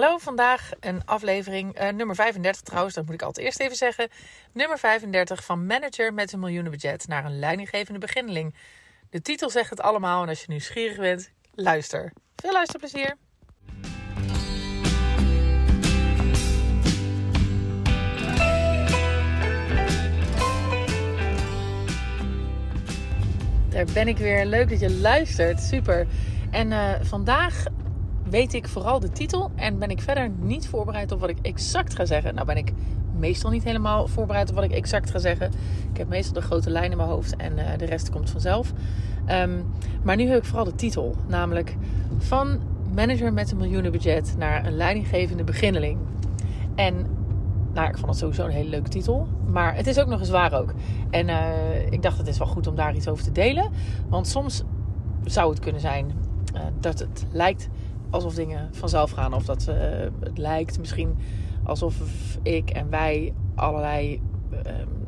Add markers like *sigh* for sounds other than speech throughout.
Hallo, vandaag een aflevering, uh, nummer 35 trouwens, dat moet ik altijd eerst even zeggen. Nummer 35 van manager met een miljoenenbudget naar een leidinggevende beginneling. De titel zegt het allemaal en als je nieuwsgierig bent, luister. Veel luisterplezier! Daar ben ik weer. Leuk dat je luistert. Super. En uh, vandaag weet ik vooral de titel en ben ik verder niet voorbereid op wat ik exact ga zeggen. Nou ben ik meestal niet helemaal voorbereid op wat ik exact ga zeggen. Ik heb meestal de grote lijn in mijn hoofd en uh, de rest komt vanzelf. Um, maar nu heb ik vooral de titel, namelijk van manager met een miljoenenbudget naar een leidinggevende beginneling. En nou, ik vond het sowieso een hele leuke titel. Maar het is ook nog eens waar ook. En uh, ik dacht het is wel goed om daar iets over te delen. Want soms zou het kunnen zijn uh, dat het lijkt alsof dingen vanzelf gaan. Of dat uh, het lijkt misschien alsof ik en wij allerlei uh,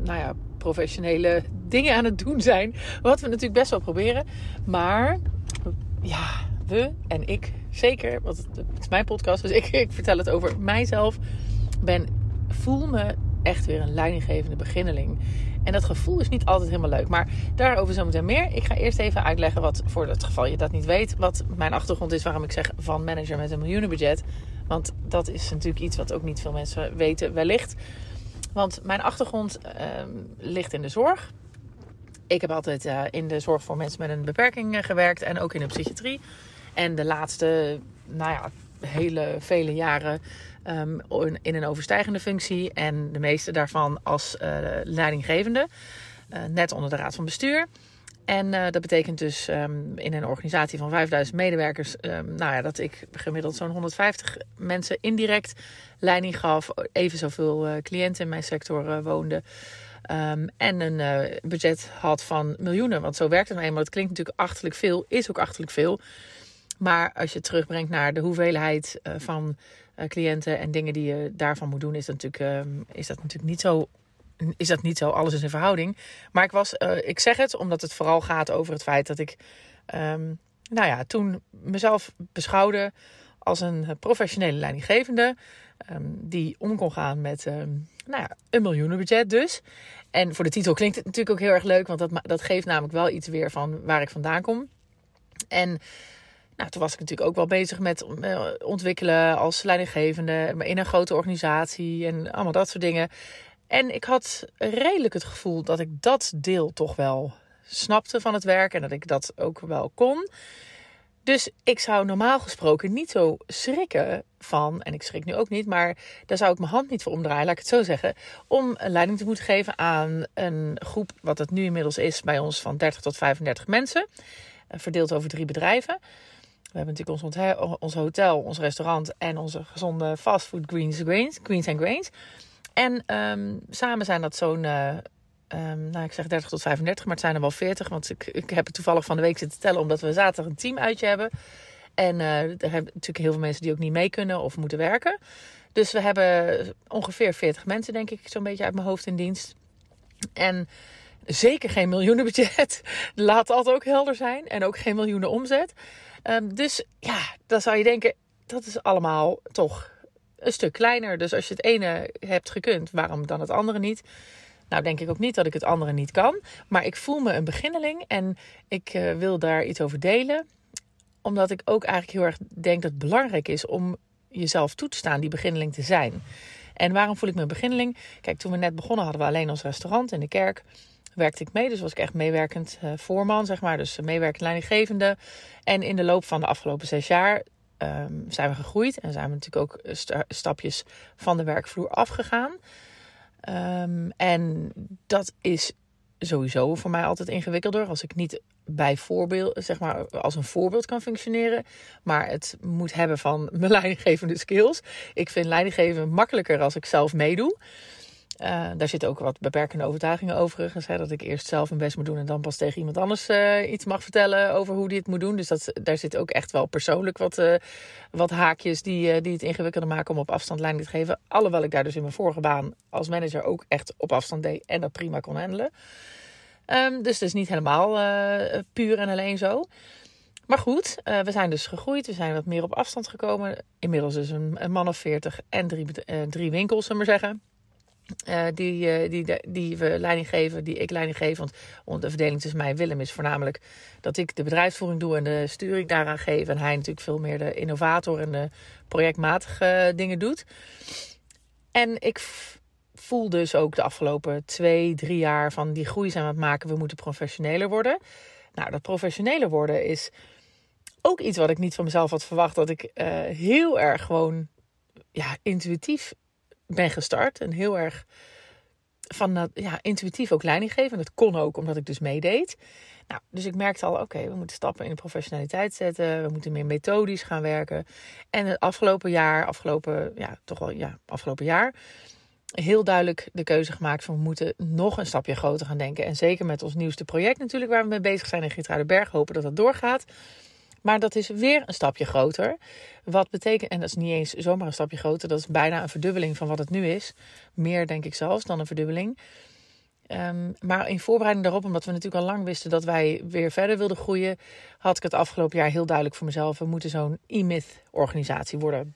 nou ja, professionele *laughs* dingen aan het doen zijn. Wat we natuurlijk best wel proberen. Maar ja, we en ik zeker, want het is mijn podcast, dus *laughs* ik, ik vertel het over mijzelf. Ben, voel me echt weer een leidinggevende beginneling. En dat gevoel is niet altijd helemaal leuk. Maar daarover zometeen meer. Ik ga eerst even uitleggen wat, voor het geval je dat niet weet, wat mijn achtergrond is waarom ik zeg van manager met een miljoenenbudget. Want dat is natuurlijk iets wat ook niet veel mensen weten, wellicht. Want mijn achtergrond uh, ligt in de zorg. Ik heb altijd uh, in de zorg voor mensen met een beperking uh, gewerkt en ook in de psychiatrie. En de laatste, nou ja, hele vele jaren um, in een overstijgende functie. En de meeste daarvan als uh, leidinggevende. Uh, net onder de raad van bestuur. En uh, dat betekent dus um, in een organisatie van 5000 medewerkers, um, nou ja, dat ik gemiddeld zo'n 150 mensen indirect leiding gaf. Even zoveel cliënten in mijn sector woonden. En een budget had van miljoenen. Want zo werkt het nou eenmaal. Het klinkt natuurlijk achterlijk veel, is ook achterlijk veel. Maar als je terugbrengt naar de hoeveelheid van cliënten en dingen die je daarvan moet doen, is dat natuurlijk, is dat natuurlijk niet zo is dat niet zo. Alles is in verhouding. Maar ik, was, uh, ik zeg het omdat het vooral gaat over het feit dat ik, um, nou ja, toen mezelf beschouwde als een professionele leidinggevende. Um, die om kon gaan met, um, nou ja, een miljoenenbudget dus. En voor de titel klinkt het natuurlijk ook heel erg leuk, want dat, dat geeft namelijk wel iets weer van waar ik vandaan kom. En nou, toen was ik natuurlijk ook wel bezig met uh, ontwikkelen als leidinggevende in een grote organisatie en allemaal dat soort dingen. En ik had redelijk het gevoel dat ik dat deel toch wel snapte van het werk en dat ik dat ook wel kon. Dus ik zou normaal gesproken niet zo schrikken van, en ik schrik nu ook niet, maar daar zou ik mijn hand niet voor omdraaien, laat ik het zo zeggen, om een leiding te moeten geven aan een groep, wat het nu inmiddels is bij ons, van 30 tot 35 mensen, eh, verdeeld over drie bedrijven. We hebben natuurlijk ons hotel, ons, restaurant en onze gezonde fastfood Greens, Grains, Greens and Grains. En um, samen zijn dat zo'n, uh, um, nou ik zeg 30 tot 35, maar het zijn er wel 40. Want ik, ik heb het toevallig van de week zitten tellen, omdat we zaterdag een teamuitje hebben. En uh, er hebben natuurlijk heel veel mensen die ook niet mee kunnen of moeten werken. Dus we hebben ongeveer 40 mensen, denk ik, zo'n beetje uit mijn hoofd in dienst. En zeker geen miljoenenbudget. *laughs* Laat dat ook helder zijn. En ook geen miljoenen omzet. Um, dus ja, dan zou je denken, dat is allemaal toch een stuk kleiner. Dus als je het ene hebt gekund, waarom dan het andere niet? Nou, denk ik ook niet dat ik het andere niet kan. Maar ik voel me een beginneling en ik uh, wil daar iets over delen. Omdat ik ook eigenlijk heel erg denk dat het belangrijk is om jezelf toe te staan die beginneling te zijn. En waarom voel ik me een beginneling? Kijk, toen we net begonnen hadden we alleen ons restaurant in de kerk. Werkte ik mee, dus was ik echt meewerkend uh, voorman, zeg maar. Dus meewerkend leidinggevende. En in de loop van de afgelopen zes jaar um, zijn we gegroeid en zijn we natuurlijk ook sta stapjes van de werkvloer afgegaan. Um, en dat is sowieso voor mij altijd ingewikkelder als ik niet bij voorbeeld, zeg maar, als een voorbeeld kan functioneren, maar het moet hebben van *laughs* mijn leidinggevende skills. Ik vind leidinggeven makkelijker als ik zelf meedoe. Uh, daar zitten ook wat beperkende overtuigingen overigens. Hè, dat ik eerst zelf mijn best moet doen en dan pas tegen iemand anders uh, iets mag vertellen over hoe die het moet doen. Dus dat, daar zit ook echt wel persoonlijk wat, uh, wat haakjes die, die het ingewikkelder maken om op afstand leiding te geven. Alhoewel ik daar dus in mijn vorige baan als manager ook echt op afstand deed en dat prima kon handelen. Um, dus het is niet helemaal puur en alleen zo. Maar goed, we zijn dus gegroeid. We zijn wat meer op afstand gekomen. Inmiddels dus een, een man of veertig en drie, drie winkels, zullen we maar zeggen. Uh, die, die, die we leiding geven, die ik leiding geef. Want de verdeling tussen mij en Willem is voornamelijk dat ik de bedrijfsvoering doe en de sturing daaraan geef. En hij natuurlijk veel meer de innovator en de projectmatige dingen doet. En ik voel dus ook de afgelopen twee, drie jaar van die groei zijn we aan het maken. We moeten professioneler worden. Nou, dat professioneler worden is ook iets wat ik niet van mezelf had verwacht. Dat ik heel erg gewoon ja, intuïtief ben gestart. En heel erg van dat, ja, intuïtief ook leiding geven. En dat kon ook omdat ik dus meedeed. Nou, dus ik merkte al, oké, we moeten stappen in de professionaliteit zetten. We moeten meer methodisch gaan werken. En het afgelopen jaar, afgelopen, ja, toch wel, ja, afgelopen jaar, heel duidelijk de keuze gemaakt van we moeten nog een stapje groter gaan denken. En zeker met ons nieuwste project natuurlijk, waar we mee bezig zijn in Berg, hopen dat dat doorgaat. Maar dat is weer een stapje groter. Wat betekent, en dat is niet eens zomaar een stapje groter, dat is bijna een verdubbeling van wat het nu is. Meer denk ik zelfs dan een verdubbeling. Um, maar in voorbereiding daarop, omdat we natuurlijk al lang wisten dat wij weer verder wilden groeien, had ik het afgelopen jaar heel duidelijk voor mezelf. We moeten zo'n e-myth-organisatie worden.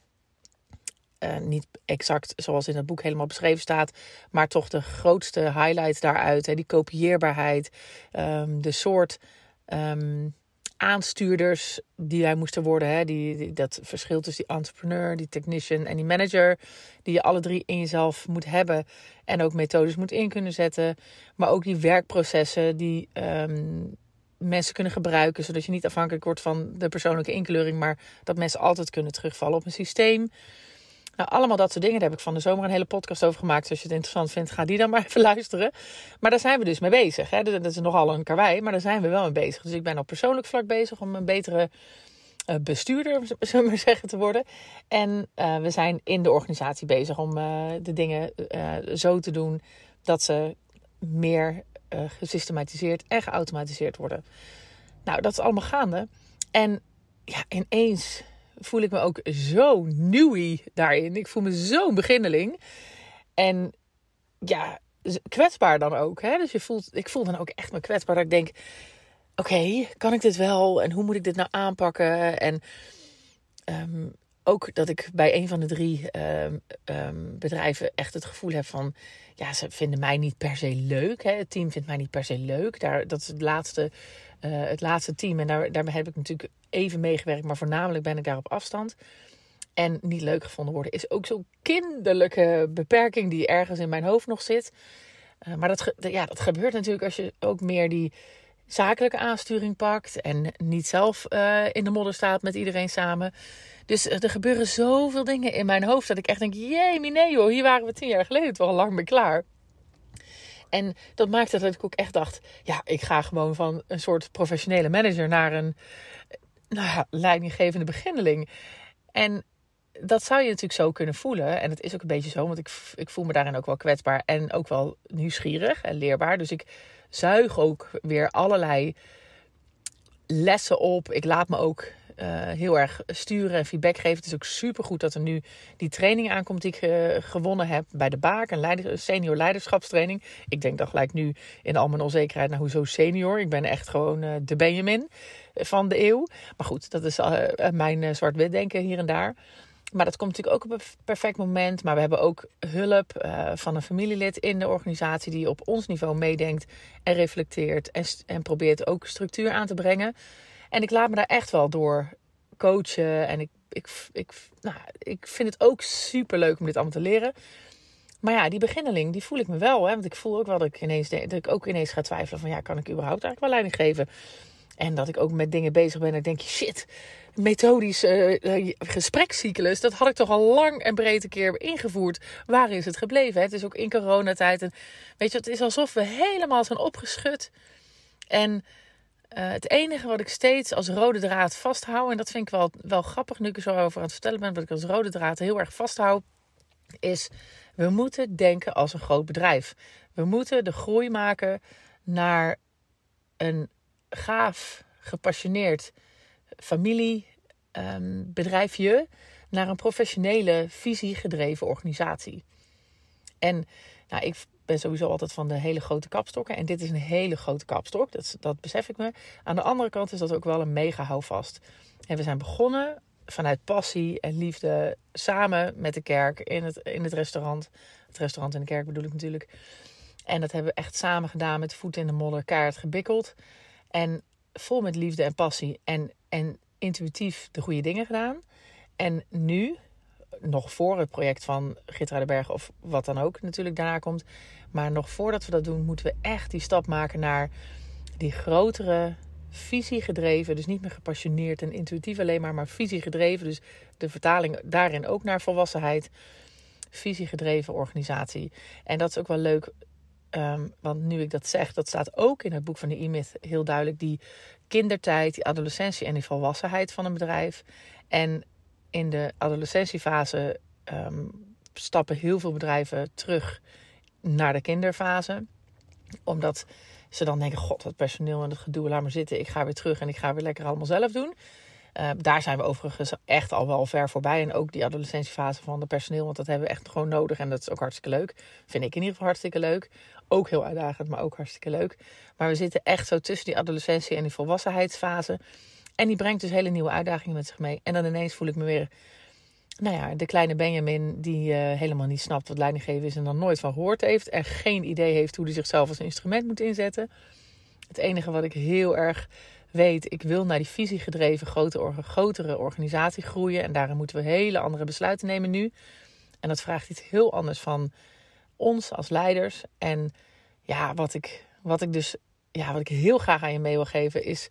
Uh, niet exact zoals in het boek helemaal beschreven staat, maar toch de grootste highlights daaruit. Hè, die kopieerbaarheid, um, de soort um, aanstuurders die wij moesten worden. Hè? Die, dat verschil tussen die entrepreneur, die technician en die manager. Die je alle drie in jezelf moet hebben. En ook methodes moet in kunnen zetten. Maar ook die werkprocessen die um, mensen kunnen gebruiken. Zodat je niet afhankelijk wordt van de persoonlijke inkleuring. Maar dat mensen altijd kunnen terugvallen op een systeem. Nou, allemaal dat soort dingen. Daar heb ik van de zomer een hele podcast over gemaakt. Dus als je het interessant vindt, ga die dan maar *laughs* even luisteren. Maar daar zijn we dus mee bezig. Hè? Dat is nogal een karwei, maar daar zijn we wel mee bezig. Dus ik ben op persoonlijk vlak bezig om een betere uh, bestuurder, *laughs* zullen we maar zeggen, te worden. En uh, we zijn in de organisatie bezig om uh, de dingen zo te doen dat ze meer gesystematiseerd en geautomatiseerd worden. Nou, dat is allemaal gaande. En ja, ineens voel ik me ook zo nieuwie daarin. Ik voel me zo'n beginneling. En ja, kwetsbaar dan ook. Hè? Dus je voelt, ik voel dan ook echt me kwetsbaar. Dat ik denk, oké, kan ik dit wel? En hoe moet ik dit nou aanpakken? En um, ook dat ik bij een van de drie um, um, bedrijven echt het gevoel heb van... Ja, ze vinden mij niet per se leuk. Hè? Het team vindt mij niet per se leuk. Daar, dat is het laatste, uh, het laatste team. En daar, daar heb ik natuurlijk even meegewerkt. Maar voornamelijk ben ik daar op afstand. En niet leuk gevonden worden is ook zo'n kinderlijke beperking die ergens in mijn hoofd nog zit. Uh, maar dat, ja, dat gebeurt natuurlijk als je ook meer die zakelijke aansturing pakt. En niet zelf uh, in de modder staat met iedereen samen. Dus er gebeuren zoveel dingen in mijn hoofd dat ik echt denk: jee, nee joh, hier waren we tien jaar geleden toch al lang mee klaar. En dat maakte dat ik ook echt dacht: ja, ik ga gewoon van een soort professionele manager naar een nou ja, leidinggevende beginneling. En dat zou je natuurlijk zo kunnen voelen. En het is ook een beetje zo, want ik, ik voel me daarin ook wel kwetsbaar en ook wel nieuwsgierig en leerbaar. Dus ik zuig ook weer allerlei lessen op. Ik laat me ook uh, heel erg sturen en feedback geven. Het is ook super goed dat er nu die training aankomt die ik uh, gewonnen heb bij de Baak, een senior leiderschapstraining. Ik denk dan gelijk nu in al mijn onzekerheid, nou hoezo senior? Ik ben echt gewoon uh, de Benjamin van de eeuw. Maar goed, dat is mijn zwart-wit denken hier en daar. Maar dat komt natuurlijk ook op een perfect moment. Maar we hebben ook hulp uh, van een familielid in de organisatie die op ons niveau meedenkt en reflecteert en, en probeert ook structuur aan te brengen. En ik laat me daar echt wel door coachen. En ik, ik, ik, nou, ik vind het ook super leuk om dit allemaal te leren. Maar ja, die beginneling, die voel ik me wel. Hè? Want ik voel ook wel dat ik, ineens, dat ik ook ineens ga twijfelen van... ja, kan ik überhaupt eigenlijk wel leiding geven? En dat ik ook met dingen bezig ben en denk je... shit, methodische uh, gesprekscyclus... dat had ik toch al lang en breed een keer ingevoerd. Waar is het gebleven? Het is ook in coronatijd. En weet je, het is alsof we helemaal zijn opgeschud. En uh, het enige wat ik steeds als rode draad vasthoud, en dat vind ik wel, wel grappig nu ik er zo over aan het vertellen ben, wat ik als rode draad heel erg vasthoud, is we moeten denken als een groot bedrijf. We moeten de groei maken naar een gaaf, gepassioneerd familiebedrijfje, um, naar een professionele, visiegedreven organisatie. En nou, ik ben sowieso altijd van de hele grote kapstokken. En dit is een hele grote kapstok. Dat, dat besef ik me. Aan de andere kant is dat ook wel een mega houvast. En we zijn begonnen vanuit passie en liefde. Samen met de kerk in het, in het restaurant. Het restaurant en de kerk bedoel ik natuurlijk. En dat hebben we echt samen gedaan met voeten in de modder, kaart gebikkeld. En vol met liefde en passie. En, en intuïtief de goede dingen gedaan. En nu, nog voor het project van Gitra de Berg of wat dan ook natuurlijk daarna komt. Maar nog voordat we dat doen, moeten we echt die stap maken naar die grotere visie gedreven. Dus niet meer gepassioneerd en intuïtief alleen maar, maar visie gedreven. Dus de vertaling daarin ook naar volwassenheid. Visie gedreven organisatie. En dat is ook wel leuk. Um, want nu ik dat zeg, dat staat ook in het boek van de E-Myth heel duidelijk. Die kindertijd, die adolescentie en die volwassenheid van een bedrijf. En in de adolescentiefase um, stappen heel veel bedrijven terug naar de kinderfase. Omdat ze dan denken: God, het personeel en het gedoe, laat maar zitten. Ik ga weer terug en ik ga weer lekker allemaal zelf doen. Uh, daar zijn we overigens echt al wel ver voorbij. En ook die adolescentiefase van het personeel, want dat hebben we echt gewoon nodig. En dat is ook hartstikke leuk. Vind ik in ieder geval hartstikke leuk. Ook heel uitdagend, maar ook hartstikke leuk. Maar we zitten echt zo tussen die adolescentie en die volwassenheidsfase. En die brengt dus hele nieuwe uitdagingen met zich mee. En dan ineens voel ik me weer, nou ja, de kleine Benjamin die uh, helemaal niet snapt wat leidinggeven is en dan nooit van gehoord heeft. En geen idee heeft hoe hij zichzelf als instrument moet inzetten. Het enige wat ik heel erg weet, ik wil naar die visie gedreven grote, grotere organisatie groeien. En daarin moeten we hele andere besluiten nemen nu. En dat vraagt iets heel anders van ons als leiders. En ja, wat ik, wat ik dus ja, wat ik heel graag aan je mee wil geven, is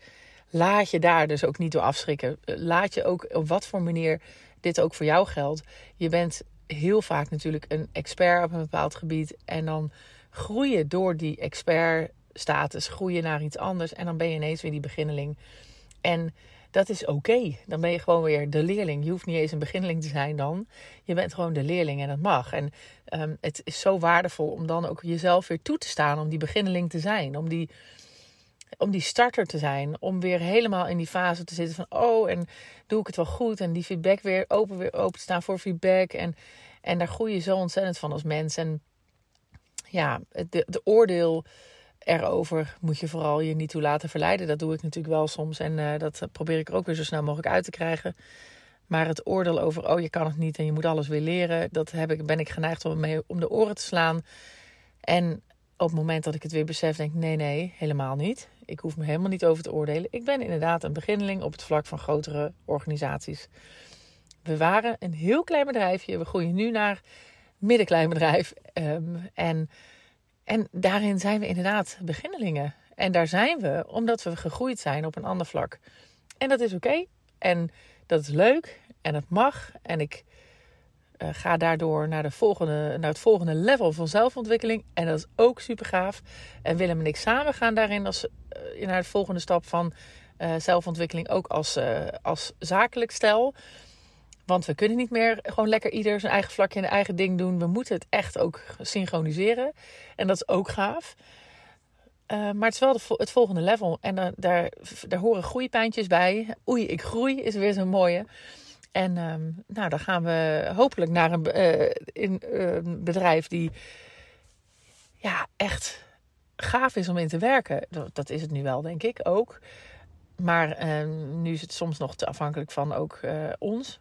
laat je daar dus ook niet door afschrikken. Laat je ook op wat voor manier dit ook voor jou geldt. Je bent heel vaak natuurlijk een expert op een bepaald gebied. En dan groei je door die expertstatus, groei je naar iets anders. En dan ben je ineens weer die beginneling. En dat is oké. Dan ben je gewoon weer de leerling. Je hoeft niet eens een beginneling te zijn dan. Je bent gewoon de leerling en dat mag. En um, het is zo waardevol om dan ook jezelf weer toe te staan om die beginneling te zijn. Om die, om die starter te zijn. Om weer helemaal in die fase te zitten van oh, en doe ik het wel goed? En die feedback weer open, weer open te staan voor feedback. En, en daar groei je zo ontzettend van als mens. En ja, de, de oordeel erover moet je vooral je niet toe laten verleiden. Dat doe ik natuurlijk wel soms. En uh, dat probeer ik er ook weer zo snel mogelijk uit te krijgen. Maar het oordeel over, oh je kan het niet en je moet alles weer leren, dat heb ik, ben ik geneigd om mee om de oren te slaan. En op het moment dat ik het weer besef, denk ik, nee, nee, helemaal niet. Ik hoef me helemaal niet over te oordelen. Ik ben inderdaad een beginneling op het vlak van grotere organisaties. We waren een heel klein bedrijfje. We groeien nu naar middenklein bedrijf. Um, en en daarin zijn we inderdaad beginnelingen. En daar zijn we omdat we gegroeid zijn op een ander vlak. En dat is oké. En dat is leuk. En dat mag. En ik uh, ga daardoor naar, de volgende, naar het volgende level van zelfontwikkeling. En dat is ook super gaaf. En Willem en ik samen gaan daarin als, uh, naar de volgende stap van uh, zelfontwikkeling. Ook als, als zakelijk stel. Want we kunnen niet meer gewoon lekker ieder zijn eigen vlakje en eigen ding doen. We moeten het echt ook synchroniseren. En dat is ook gaaf. Uh, maar het is wel het volgende level. En uh, daar, daar horen groeipijntjes bij. Oei, ik groei is weer zo'n mooie. En uh, nou, dan gaan we hopelijk naar een, uh, in, een bedrijf die ja, echt gaaf is om in te werken. Dat, dat is het nu wel, denk ik ook. Maar ehm, nu is het soms nog te afhankelijk van ook ons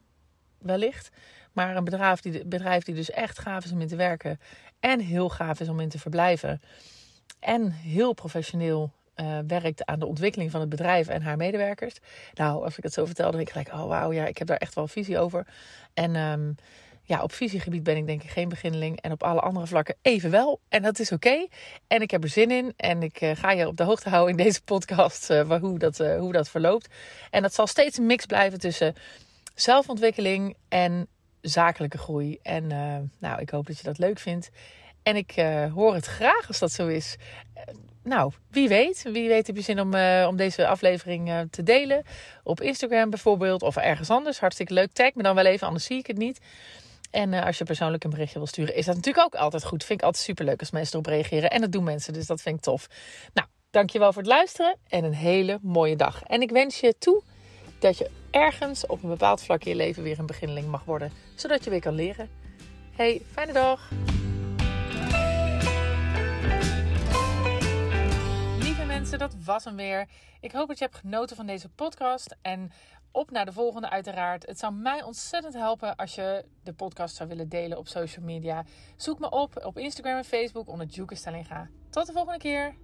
wellicht. Maar een bedrijf die, bedrijf die dus echt gaaf is om in te werken. En heel gaaf is om in te verblijven. En heel professioneel uh, werkt aan de ontwikkeling van het bedrijf en haar medewerkers. Nou, als ik het zo vertel, dan denk ik gelijk, oh wauw, ja, ik heb daar echt wel visie over. En um, ja, op visiegebied ben ik denk ik geen beginneling. En op alle andere vlakken even wel. En dat is oké. En ik heb er zin in. En ik uh, ga je op de hoogte houden in deze podcast uh, hoe, dat, hoe dat verloopt. En dat zal steeds een mix blijven tussen zelfontwikkeling en zakelijke groei. En uh, nou, ik hoop dat je dat leuk vindt. En ik uh, hoor het graag als dat zo is. Uh, nou, wie weet. Wie weet heb je zin om, om deze aflevering te delen. Op Instagram bijvoorbeeld. Of ergens anders. Hartstikke leuk. Tag me dan wel even, anders zie ik het niet. En als je persoonlijk een berichtje wil sturen, is dat natuurlijk ook altijd goed. Vind ik altijd super leuk als mensen erop reageren. En dat doen mensen, dus dat vind ik tof. Nou, dankjewel voor het luisteren en een hele mooie dag. En ik wens je toe dat je ergens op een bepaald vlak in je leven weer een beginneling mag worden, zodat je weer kan leren. Hey, fijne dag! Lieve mensen, dat was hem weer. Ik hoop dat je hebt genoten van deze podcast en op naar de volgende uiteraard. Het zou mij ontzettend helpen als je de podcast zou willen delen op social media. Zoek me op op Instagram en Facebook onder Juke Stellinga. Tot de volgende keer!